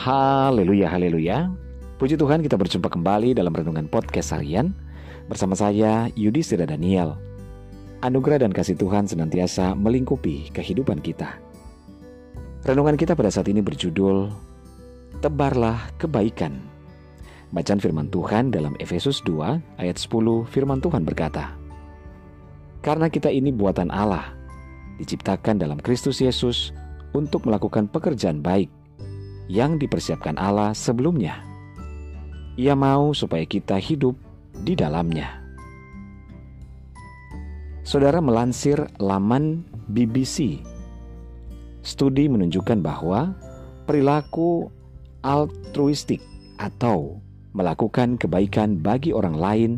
Haleluya, haleluya. Puji Tuhan kita berjumpa kembali dalam Renungan Podcast Harian bersama saya Yudhistira Daniel. Anugerah dan kasih Tuhan senantiasa melingkupi kehidupan kita. Renungan kita pada saat ini berjudul Tebarlah Kebaikan. Bacaan firman Tuhan dalam Efesus 2 ayat 10 firman Tuhan berkata, Karena kita ini buatan Allah, diciptakan dalam Kristus Yesus untuk melakukan pekerjaan baik yang dipersiapkan Allah sebelumnya. Ia mau supaya kita hidup di dalamnya. Saudara melansir laman BBC. Studi menunjukkan bahwa perilaku altruistik atau melakukan kebaikan bagi orang lain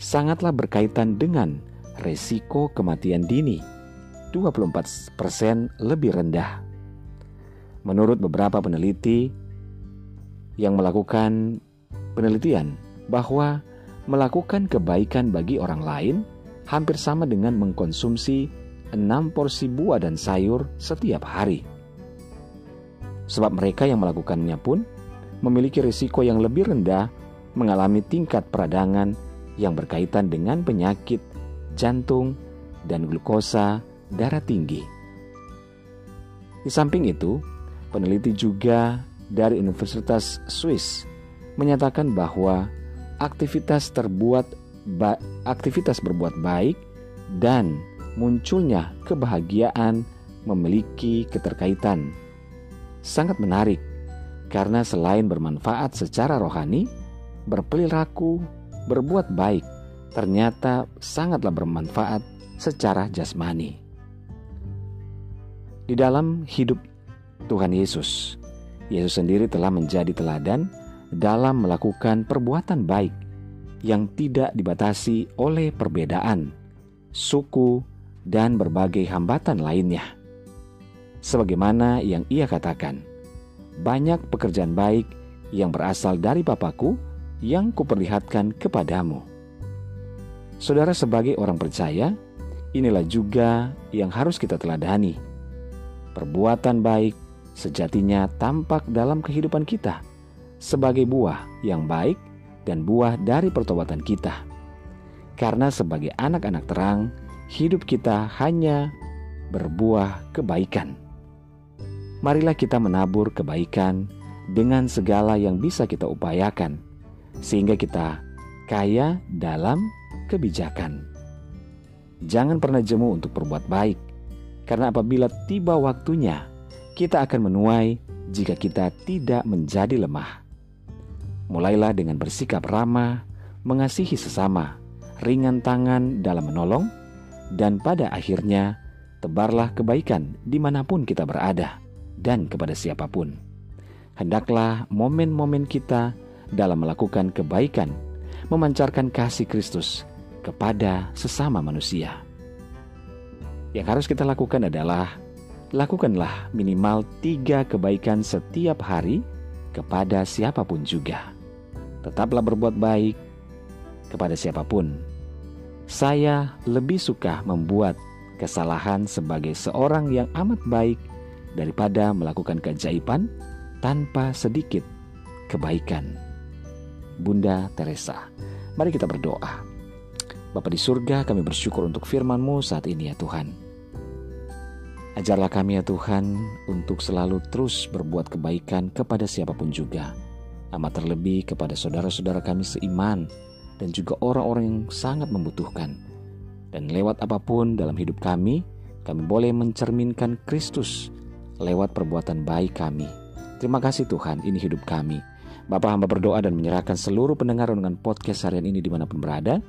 sangatlah berkaitan dengan resiko kematian dini 24% lebih rendah menurut beberapa peneliti yang melakukan penelitian bahwa melakukan kebaikan bagi orang lain hampir sama dengan mengkonsumsi enam porsi buah dan sayur setiap hari. Sebab mereka yang melakukannya pun memiliki risiko yang lebih rendah mengalami tingkat peradangan yang berkaitan dengan penyakit jantung dan glukosa darah tinggi. Di samping itu, Peneliti juga dari Universitas Swiss menyatakan bahwa aktivitas terbuat aktivitas berbuat baik dan munculnya kebahagiaan memiliki keterkaitan. Sangat menarik karena selain bermanfaat secara rohani, berperilaku berbuat baik ternyata sangatlah bermanfaat secara jasmani. Di dalam hidup Tuhan Yesus. Yesus sendiri telah menjadi teladan dalam melakukan perbuatan baik yang tidak dibatasi oleh perbedaan, suku, dan berbagai hambatan lainnya. Sebagaimana yang ia katakan, banyak pekerjaan baik yang berasal dari Bapakku yang kuperlihatkan kepadamu. Saudara sebagai orang percaya, inilah juga yang harus kita teladani. Perbuatan baik sejatinya tampak dalam kehidupan kita sebagai buah yang baik dan buah dari pertobatan kita. Karena sebagai anak-anak terang, hidup kita hanya berbuah kebaikan. Marilah kita menabur kebaikan dengan segala yang bisa kita upayakan, sehingga kita kaya dalam kebijakan. Jangan pernah jemu untuk berbuat baik, karena apabila tiba waktunya, kita akan menuai jika kita tidak menjadi lemah. Mulailah dengan bersikap ramah, mengasihi sesama, ringan tangan dalam menolong, dan pada akhirnya tebarlah kebaikan di mana pun kita berada dan kepada siapa pun. Hendaklah momen-momen kita dalam melakukan kebaikan memancarkan kasih Kristus kepada sesama manusia. Yang harus kita lakukan adalah lakukanlah minimal tiga kebaikan setiap hari kepada siapa pun juga. Tetaplah berbuat baik kepada siapa pun. Saya lebih suka membuat kesalahan sebagai seorang yang amat baik daripada melakukan keajaiban tanpa sedikit kebaikan. Bunda Teresa, mari kita berdoa. Bapa di surga, kami bersyukur untuk firman-Mu saat ini ya Tuhan. Ajarlah kami ya Tuhan untuk selalu terus berbuat kebaikan kepada siapa pun juga. Amat terlebih kepada saudara-saudara kami seiman dan juga orang-orang yang sangat membutuhkan. Dan lewat apa pun dalam hidup kami, kami boleh mencerminkan Kristus lewat perbuatan baik kami. Terima kasih Tuhan, ini hidup kami. Bapak hamba berdoa dan menyerahkan seluruh pendengar dengan podcast harian ini di mana pun berada,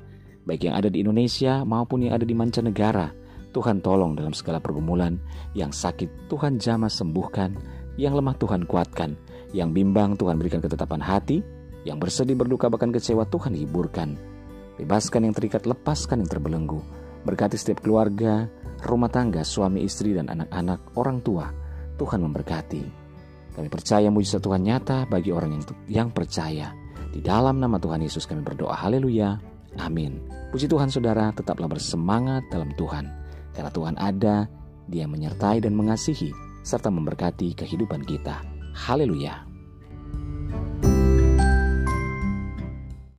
baik yang ada di Indonesia maupun yang ada di mancanegara Tuhan tolong dalam segala pergumulan, yang sakit Tuhan jamah sembuhkan, yang lemah Tuhan kuatkan, yang bimbang Tuhan berikan ketetapan hati, yang bersedih berduka bahkan kecewa Tuhan hiburkan. Bebaskan yang terikat, lepaskan yang terbelenggu. Berkati setiap keluarga, rumah tangga, suami istri dan anak-anak, orang tua. Tuhan memberkati. Kami percaya mujizat Tuhan nyata bagi orang yang yang percaya. Di dalam nama Tuhan Yesus kami berdoa. Haleluya. Amin. Puji Tuhan saudara, tetaplah bersemangat dalam Tuhan. Karena Tuhan ada, Dia menyertai dan mengasihi serta memberkati kehidupan kita. Haleluya!